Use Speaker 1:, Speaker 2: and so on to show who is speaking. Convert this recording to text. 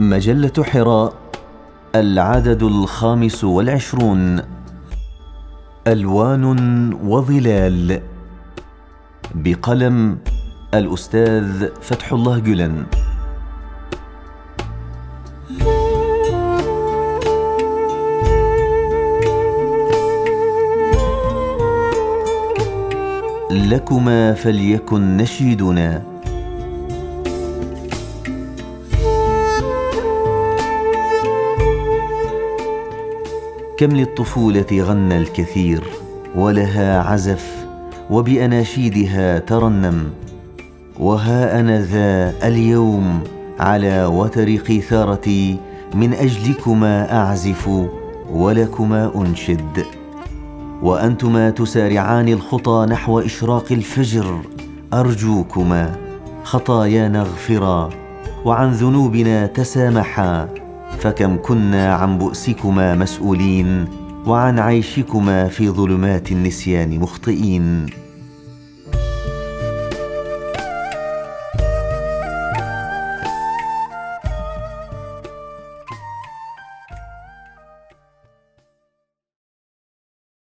Speaker 1: مجلة حراء العدد الخامس والعشرون. ألوان وظلال. بقلم الأستاذ فتح الله جلن. لكما فليكن نشيدنا. كم للطفولة غنى الكثير ولها عزف وبأناشيدها ترنم وها أنا ذا اليوم على وتر قيثارتي من أجلكما أعزف ولكما أنشد وأنتما تسارعان الخطى نحو إشراق الفجر أرجوكما خطايانا اغفرا وعن ذنوبنا تسامحا فكم كنا عن بؤسكما مسؤولين وعن عيشكما في ظلمات النسيان مخطئين.